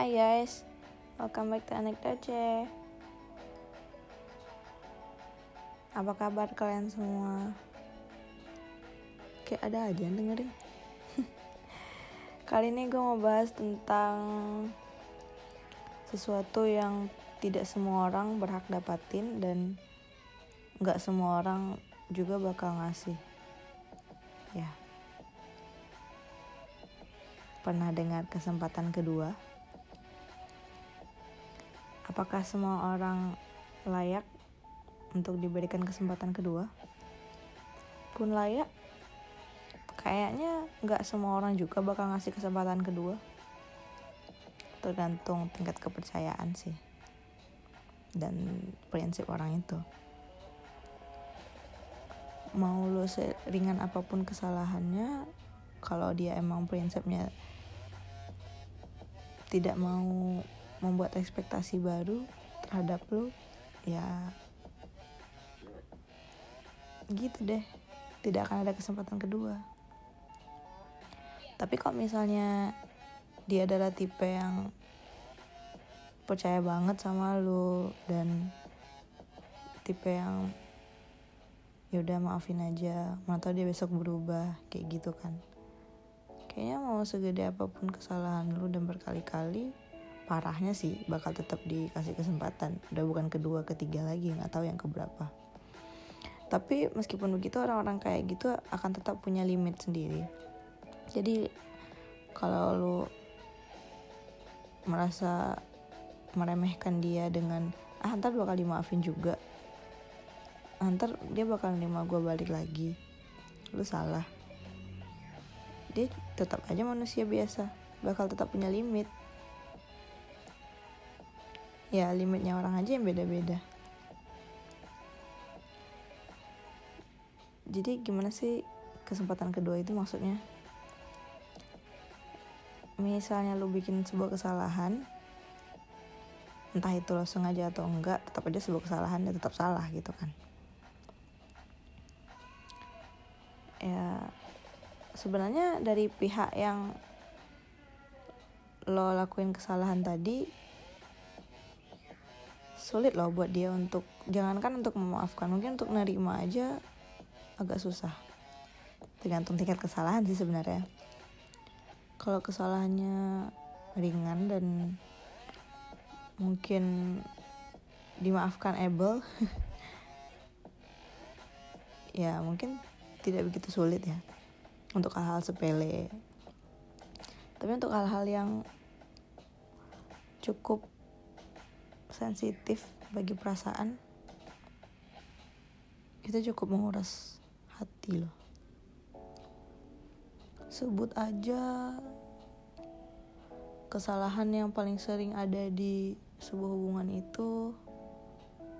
Hai guys, welcome back to Anek Doce. Apa kabar kalian semua? Kayak ada aja yang dengerin. Kali ini gue mau bahas tentang sesuatu yang tidak semua orang berhak dapatin dan nggak semua orang juga bakal ngasih. Ya. Pernah dengar kesempatan kedua? Apakah semua orang layak untuk diberikan kesempatan kedua? Pun layak, kayaknya nggak semua orang juga bakal ngasih kesempatan kedua. Tergantung tingkat kepercayaan sih dan prinsip orang itu. Mau lo seringan apa pun kesalahannya, kalau dia emang prinsipnya tidak mau membuat ekspektasi baru terhadap lo ya gitu deh. Tidak akan ada kesempatan kedua. Tapi kok misalnya dia adalah tipe yang percaya banget sama lo dan tipe yang ya udah maafin aja mana tahu dia besok berubah kayak gitu kan. Kayaknya mau segede apa pun kesalahan lu dan berkali-kali parahnya sih bakal tetap dikasih kesempatan. Udah bukan kedua ketiga lagi nggak tahu yang keberapa. Tapi meskipun begitu orang-orang kayak gitu akan tetap punya limit sendiri. Jadi kalau lu merasa meremehkan dia dengan ah ntar bakal dimaafin juga. Ah, ntar dia bakal nerima gue balik lagi. Lu salah. Dia tetap aja manusia biasa. Bakal tetap punya limit ya limitnya orang aja yang beda-beda. Jadi gimana sih kesempatan kedua itu maksudnya? Misalnya lu bikin sebuah kesalahan entah itu lo sengaja atau enggak tetap aja sebuah kesalahan ya tetap salah gitu kan. Ya sebenarnya dari pihak yang lo lakuin kesalahan tadi sulit loh buat dia untuk jangankan untuk memaafkan mungkin untuk nerima aja agak susah. Tergantung tingkat kesalahan sih sebenarnya. Kalau kesalahannya ringan dan mungkin dimaafkan able ya mungkin tidak begitu sulit ya untuk hal-hal sepele. Tapi untuk hal-hal yang cukup sensitif bagi perasaan itu cukup menguras hati loh. Sebut aja kesalahan yang paling sering ada di sebuah hubungan itu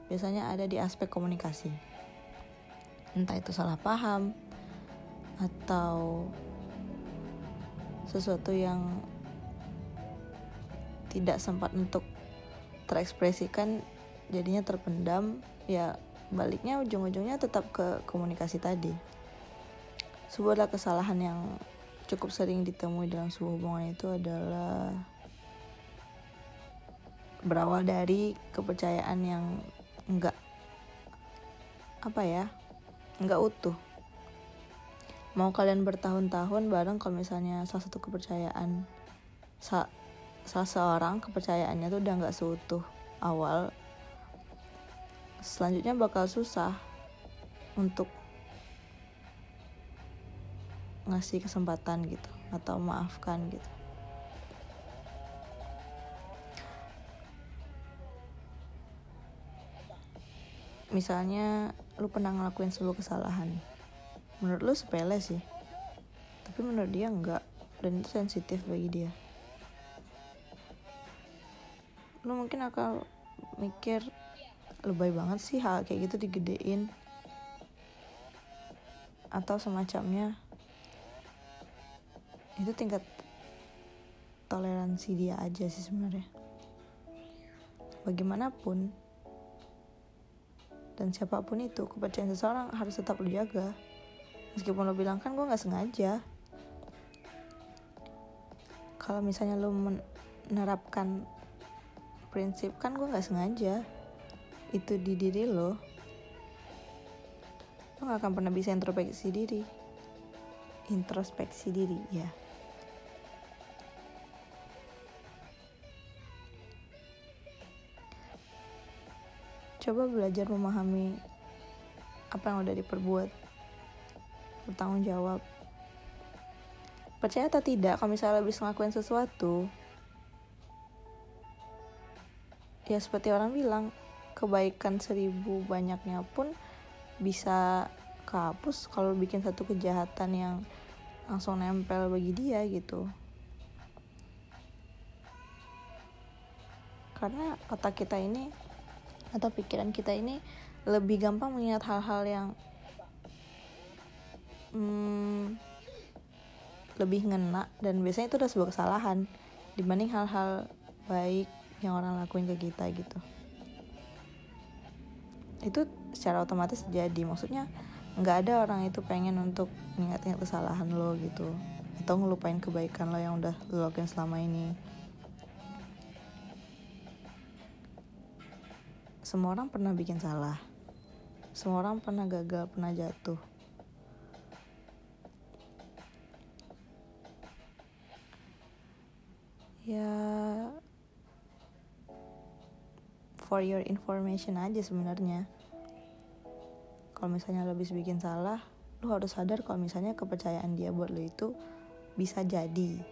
biasanya ada di aspek komunikasi. Entah itu salah paham atau sesuatu yang tidak sempat untuk terekspresikan jadinya terpendam ya baliknya ujung-ujungnya tetap ke komunikasi tadi. Sebuah kesalahan yang cukup sering ditemui dalam sebuah hubungan itu adalah berawal dari kepercayaan yang enggak apa ya enggak utuh. Mau kalian bertahun-tahun bareng kalau misalnya salah satu kepercayaan salah seorang kepercayaannya tuh udah nggak seutuh awal selanjutnya bakal susah untuk ngasih kesempatan gitu atau maafkan gitu. Misalnya lu pernah ngelakuin sebuah kesalahan. Menurut lu sepele sih tapi menurut dia enggak dan itu sensitif bagi dia lu mungkin akan mikir lebay banget sih hal kayak gitu digedein. Atau semacamnya itu tingkat toleransi dia aja sih sebenarnya. Bagaimanapun dan siapa pun itu kepercayaan seseorang harus tetap lu jaga. Meskipun lo bilang kan gue nggak sengaja. Kalau misalnya lo nerapkan prinsip kan gue nggak sengaja. Itu di diri lo. Lo gak akan pernah bisa introspeksi diri. Introspeksi diri ya. Coba belajar memahami apa yang udah diperbuat. Bertanggung jawab. Percaya atau tidak kalau misalnya habis ngelakuin sesuatu ya seperti orang bilang kebaikan seribu banyaknya pun bisa kehapus kalau bikin satu kejahatan yang langsung nempel bagi dia gitu. Karena otak kita ini atau pikiran kita ini lebih gampang mengingat hal-hal yang hmm, lebih ngena dan biasanya itu udah sebuah kesalahan dibanding hal-hal baik yang orang lakuin ke kita gitu. Itu secara otomatis jadi maksudnya nggak ada orang itu pengen untuk ingat-ingat kesalahan lo gitu atau ngelupain kebaikan lo yang udah lo lakuin selama ini. Semua orang pernah bikin salah. Semua orang pernah gagal pernah jatuh. Ya for your information aja sebenarnya. Kalau misalnya lo habis bikin salah lo harus sadar kalau misalnya kepercayaan dia buat lo itu bisa jadi.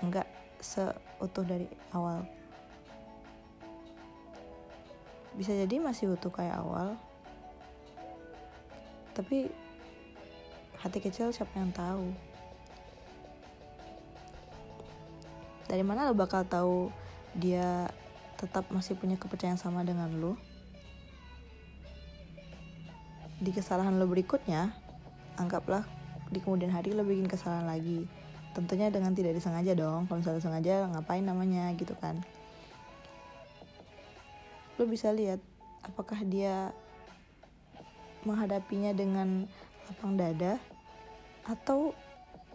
Nggak seutuh dari awal. Bisa jadi masih utuh kayak awal. Tapi hati kecil siapa yang tahu? Dari mana lo bakal tahu dia tetap masih punya kepercayaan sama dengan lo di kesalahan lo berikutnya anggaplah di kemudian hari lo bikin kesalahan lagi. Tentunya dengan tidak disengaja dong. Kalau misalnya sengaja ngapain namanya gitu kan. Lo bisa lihat apakah dia menghadapinya dengan lapang dada atau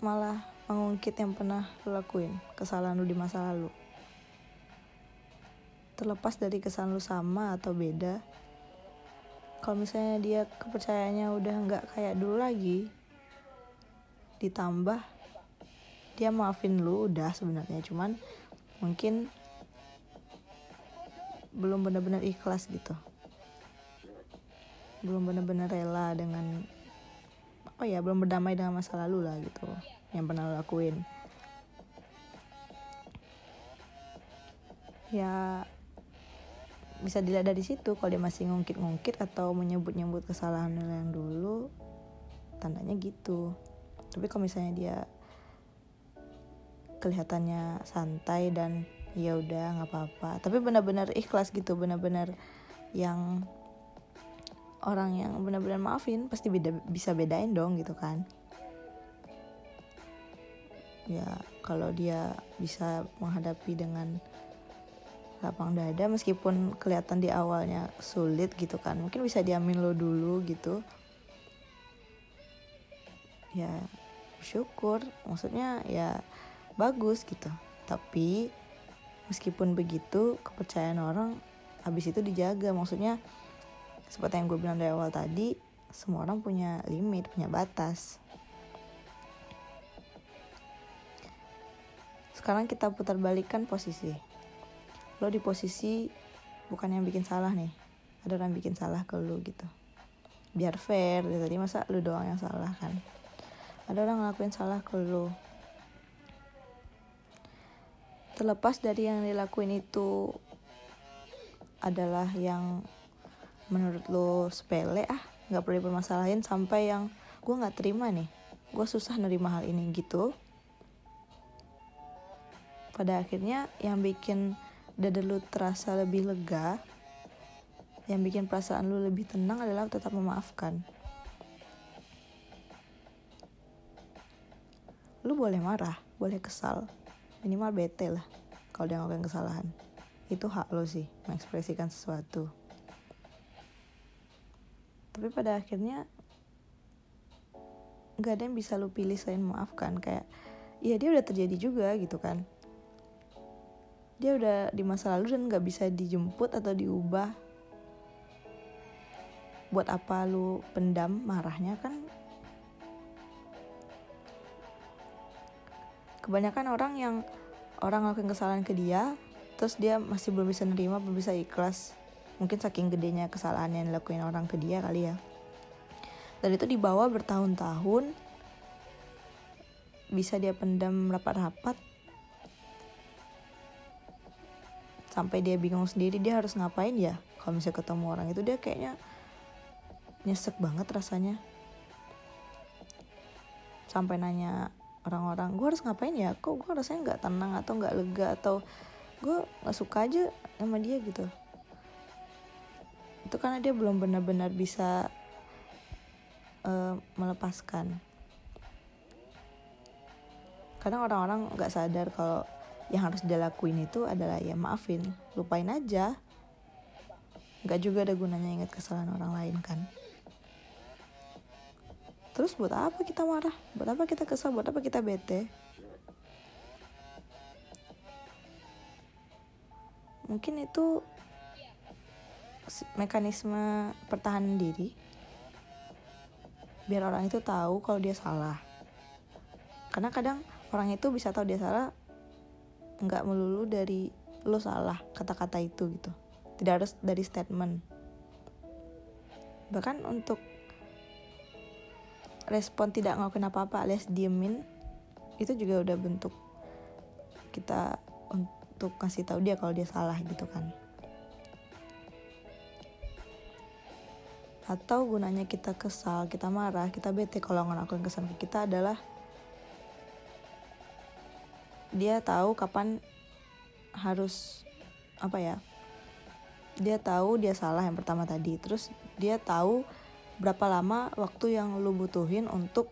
malah mengungkit yang pernah lo lakuin kesalahan lo di masa lalu terlepas dari kesalahan lo sama atau beda. Kalau misalnya dia kepercayaannya udah nggak kayak dulu lagi ditambah dia maafin lu udah sebenarnya. Cuman mungkin belum benar-benar ikhlas gitu. Belum benar-benar rela dengan apa ya belum berdamai dengan masa lalu lah gitu yang pernah lo lakuin. Ya bisa dilihat dari situ. Kalau dia masih ngungkit-ngungkit atau menyebut-nyebut kesalahan yang dulu tandanya gitu. Tapi kalau misalnya dia kelihatannya santai dan ya udah nggak apa-apa. Tapi benar-benar ikhlas gitu benar-benar yang orang yang benar-benar maafin pasti beda bisa bedain dong gitu kan. Ya kalau dia bisa menghadapi dengan lapang dada meskipun kelihatan di awalnya sulit gitu kan. Mungkin bisa diamin lo dulu gitu. Ya syukur maksudnya ya bagus gitu. Tapi meskipun begitu kepercayaan orang habis itu dijaga. Maksudnya seperti yang gue bilang dari awal tadi semua orang punya limit punya batas. Sekarang kita putar balikan posisi lo di posisi bukan yang bikin salah nih. Ada orang bikin salah ke lo gitu. Biar fair dari tadi masa lu doang yang salah kan. Ada orang ngelakuin salah ke lo terlepas dari yang dilakuin itu adalah yang menurut lo sepele ah nggak perlu dipermasalahin sampai yang gue nggak terima nih gue susah nerima hal ini gitu. Pada akhirnya yang bikin dada lu terasa lebih lega yang bikin perasaan lu lebih tenang adalah tetap memaafkan. Lu boleh marah boleh kesal minimal bete lah kalau dia ngelakuin kesalahan. Itu hak lo sih mengekspresikan sesuatu. Tapi pada akhirnya nggak ada yang bisa lo pilih selain maafkan kayak iya dia udah terjadi juga gitu kan dia udah di masa lalu dan nggak bisa dijemput atau diubah. Buat apa lu pendam marahnya kan? Kebanyakan orang yang orang ngelakuin kesalahan ke dia terus dia masih belum bisa nerima belum bisa ikhlas. Mungkin saking gedenya kesalahan yang dilakuin orang ke dia kali ya. Dan itu dibawa bertahun-tahun bisa dia pendam rapat-rapat sampai dia bingung sendiri dia harus ngapain ya? Kalau misalnya ketemu orang itu dia kayaknya nyesek banget rasanya. Sampai nanya orang-orang gue harus ngapain ya? Kok gue rasanya nggak tenang atau nggak lega atau gue nggak suka aja sama dia gitu. Itu karena dia belum benar-benar bisa uh, melepaskan. Kadang orang-orang nggak sadar kalau yang harus dia lakuin itu adalah ya maafin lupain aja. Nggak juga ada gunanya ingat kesalahan orang lain kan? Terus buat apa kita marah? Buat apa kita kesal? Buat apa kita bete? Mungkin itu mekanisme pertahanan diri. Biar orang itu tahu kalau dia salah. Karena kadang orang itu bisa tahu dia salah nggak melulu dari lo salah kata-kata itu gitu. Tidak harus dari statement. Bahkan untuk respon tidak ngelakuin apa-apa alias diemin itu juga udah bentuk kita untuk kasih tahu dia kalau dia salah gitu kan. Atau gunanya kita kesal kita marah kita bete kalau ngelakuin kesan ke kita adalah dia tahu kapan harus apa ya dia tahu dia salah yang pertama tadi. Terus dia tahu berapa lama waktu yang lu butuhin untuk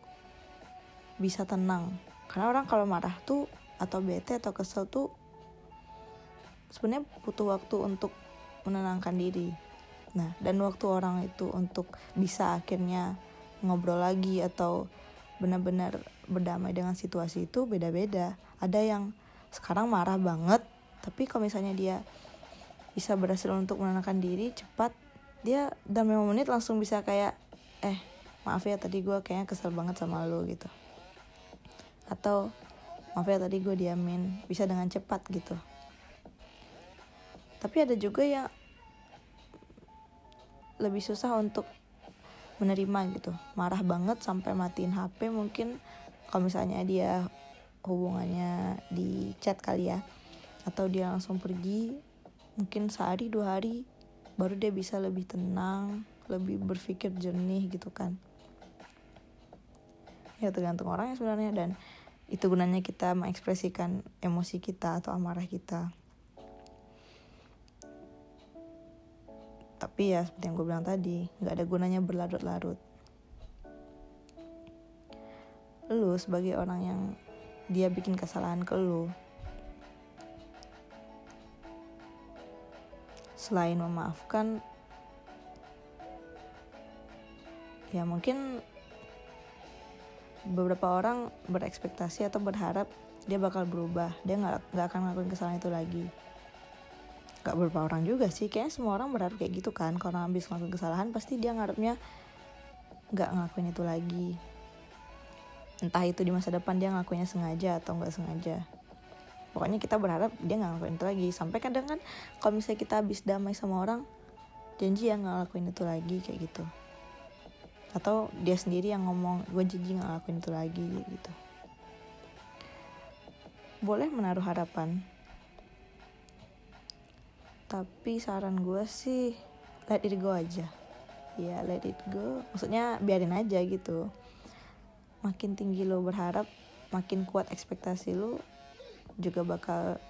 bisa tenang. Karena orang kalau marah tuh atau bete atau kesel tuh sebenarnya butuh waktu untuk menenangkan diri. Nah dan waktu orang itu untuk bisa akhirnya ngobrol lagi atau benar-benar berdamai dengan situasi itu beda-beda. Ada yang sekarang marah banget tapi kalau misalnya dia bisa berhasil untuk menenangkan diri cepat dia dalam 5 menit langsung bisa kayak eh maaf ya tadi gue kayaknya kesel banget sama lo gitu. Atau maaf ya tadi gue diamin bisa dengan cepat gitu. Tapi ada juga yang lebih susah untuk menerima gitu. Marah banget sampai matiin HP mungkin kalau misalnya dia hubungannya di chat kali ya. Atau dia langsung pergi mungkin sehari dua hari baru dia bisa lebih tenang lebih berpikir jernih gitu kan. Ya tergantung orang ya sebenarnya dan itu gunanya kita mengekspresikan emosi kita atau amarah kita tapi ya seperti yang gue bilang tadi nggak ada gunanya berlarut-larut. Lu sebagai orang yang dia bikin kesalahan ke lu selain memaafkan ya mungkin beberapa orang berekspektasi atau berharap dia bakal berubah. Dia nggak nggak akan ngelakuin kesalahan itu lagi Gak beberapa orang juga sih. Kayaknya semua orang berharap kayak gitu kan. Kalau habis ngelakuin kesalahan pasti dia ngarepnya nggak ngelakuin itu lagi. Entah itu di masa depan dia ngelakuinnya sengaja atau nggak sengaja. Pokoknya kita berharap dia nggak ngelakuin itu lagi. Sampai kadang kan kalau misalnya kita habis damai sama orang janji ya nggak ngelakuin itu lagi kayak gitu. Atau dia sendiri yang ngomong gue janji nggak ngelakuin itu lagi gitu. Boleh menaruh harapan tapi saran gue sih let it go aja. Ya let it go. Maksudnya biarin aja gitu. Makin tinggi lo berharap makin kuat ekspektasi lo juga bakal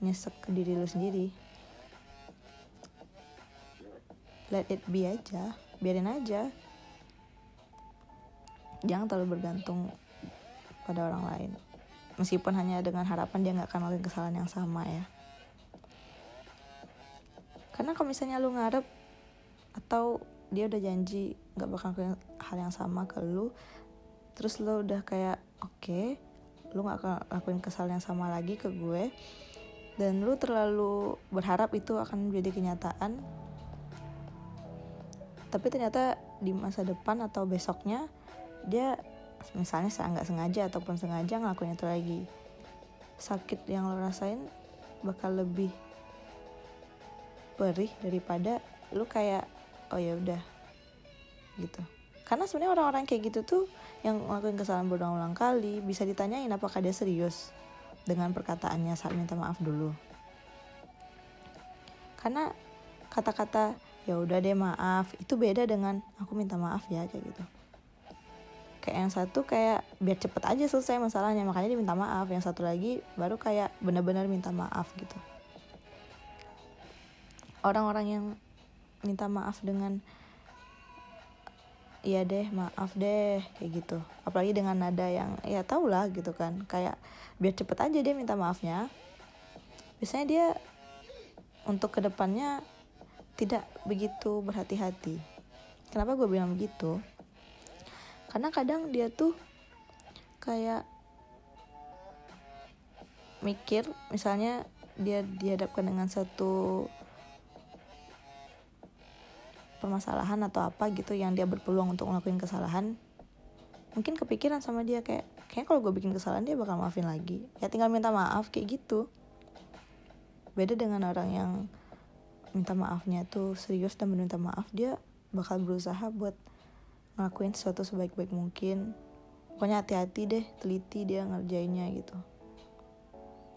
nyesek ke diri lo sendiri. Let it be aja. Biarin aja. Jangan terlalu bergantung pada orang lain. Meskipun hanya dengan harapan dia nggak akan melakukan kesalahan yang sama ya karena kalau misalnya lu ngarep atau dia udah janji nggak bakal melakukan hal yang sama ke lu terus lo udah kayak oke okay, lo gak akan lakuin kesalahan yang sama lagi ke gue dan lu terlalu berharap itu akan menjadi kenyataan tapi ternyata di masa depan atau besoknya dia misalnya saya nggak sengaja ataupun sengaja ngelakuin itu lagi. Sakit yang lo rasain bakal lebih perih daripada lu kayak oh ya udah gitu. Karena sebenarnya orang-orang kayak gitu tuh yang ngelakuin kesalahan berulang-ulang kali bisa ditanyain apakah dia serius dengan perkataannya saat minta maaf dulu. Karena kata-kata ya udah deh maaf itu beda dengan aku minta maaf ya kayak gitu. Kayak yang satu kayak biar cepet aja selesai masalahnya makanya dia minta maaf. Yang satu lagi baru kayak benar-benar minta maaf gitu orang-orang yang minta maaf dengan iya deh maaf deh kayak gitu. Apalagi dengan nada yang ya tau lah gitu kan. Kayak biar cepet aja dia minta maafnya. Biasanya dia untuk ke depannya tidak begitu berhati-hati. Kenapa gue bilang begitu? Karena kadang dia tuh kayak mikir misalnya dia dihadapkan dengan satu permasalahan atau apa gitu yang dia berpeluang untuk ngelakuin kesalahan mungkin kepikiran sama dia kayak kayak kalau gue bikin kesalahan dia bakal maafin lagi. Ya tinggal minta maaf kayak gitu. Beda dengan orang yang minta maafnya tuh serius dan meminta maaf dia bakal berusaha buat ngelakuin sesuatu sebaik-baik mungkin. Pokoknya hati-hati deh teliti dia ngerjainnya gitu.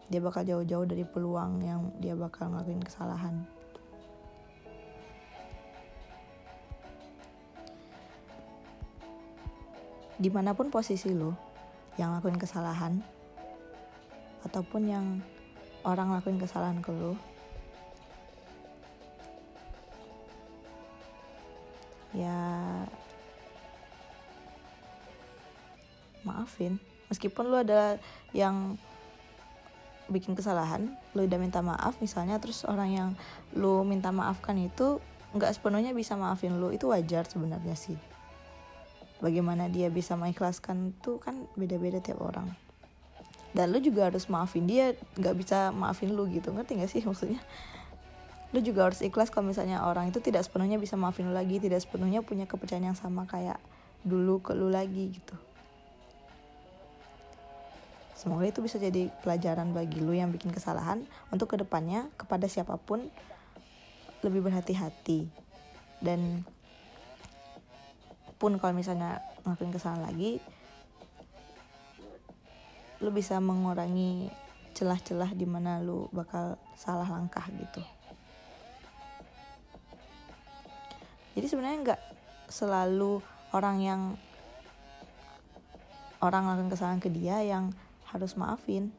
Dia bakal jauh-jauh dari peluang yang dia bakal ngelakuin kesalahan di mana pun posisi lo yang lakuin kesalahan ataupun yang orang lakuin kesalahan ke lo ya maafin. Meskipun lu adalah yang bikin kesalahan lu udah minta maaf misalnya terus orang yang lu minta maafkan itu nggak sepenuhnya bisa maafin lu. Itu wajar sebenarnya sih bagaimana dia bisa mengikhlaskan tuh kan beda-beda tiap orang. Dan lu juga harus maafin dia nggak bisa maafin lu gitu. Ngerti gak sih maksudnya? Lu juga harus ikhlas kalau misalnya orang itu tidak sepenuhnya bisa maafin lu lagi tidak sepenuhnya punya kepercayaan yang sama kayak dulu ke lu lagi gitu. Semoga itu bisa jadi pelajaran bagi lu yang bikin kesalahan untuk ke depannya kepada siapa pun lebih berhati-hati. Dan pun kalau misalnya ngelakuin kesalahan lagi lu bisa mengurangi celah-celah di mana lu bakal salah langkah gitu. Jadi sebenarnya nggak selalu orang yang orang ngelakuin kesalahan ke dia yang harus maafin.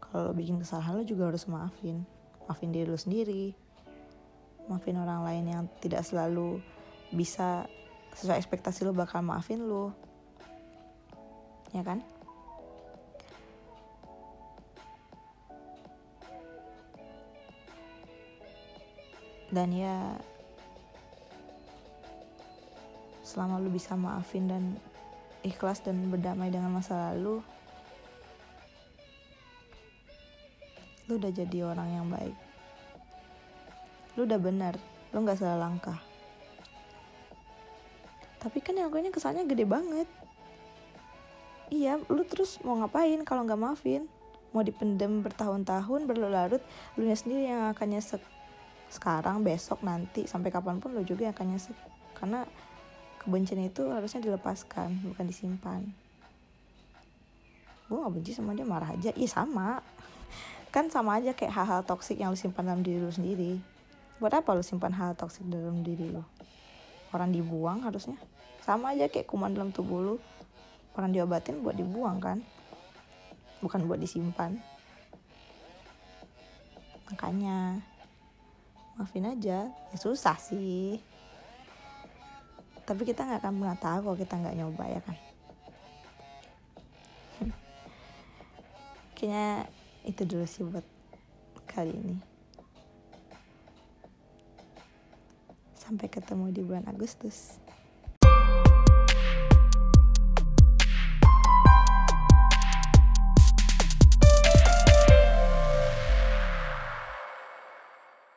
Kalau bikin kesalahan lu juga harus maafin. Maafin diri lu sendiri. Maafin orang lain yang tidak selalu bisa sesuai ekspektasi lu bakal maafin lu. Ya kan? Dan ya selama lu bisa maafin dan ikhlas dan berdamai dengan masa lalu lu udah jadi orang yang baik. Lu udah benar lu nggak salah langkah tapi kan yang lakuinnya kesannya gede banget. Iya lu terus mau ngapain kalau nggak maafin? Mau dipendem bertahun-tahun berlarut lu sendiri yang akan nyesek. Sekarang besok nanti sampai kapan pun lu juga yang akan nyesek. Karena kebencian itu harusnya dilepaskan bukan disimpan. Gue gak benci sama dia marah aja. Iya sama. Kan sama aja kayak hal-hal toksik yang lu simpan dalam diri lu sendiri. Buat apa lu simpan hal toksik dalam diri lu? Orang dibuang harusnya sama aja kayak kuman dalam tubuh lu. Orang diobatin buat dibuang kan? Bukan buat disimpan. Makanya maafin aja. Ya susah sih. Tapi kita nggak akan pernah tahu kalau kita nggak nyoba ya kan? Kayaknya itu dulu sih buat kali ini. Sampai ketemu di bulan Agustus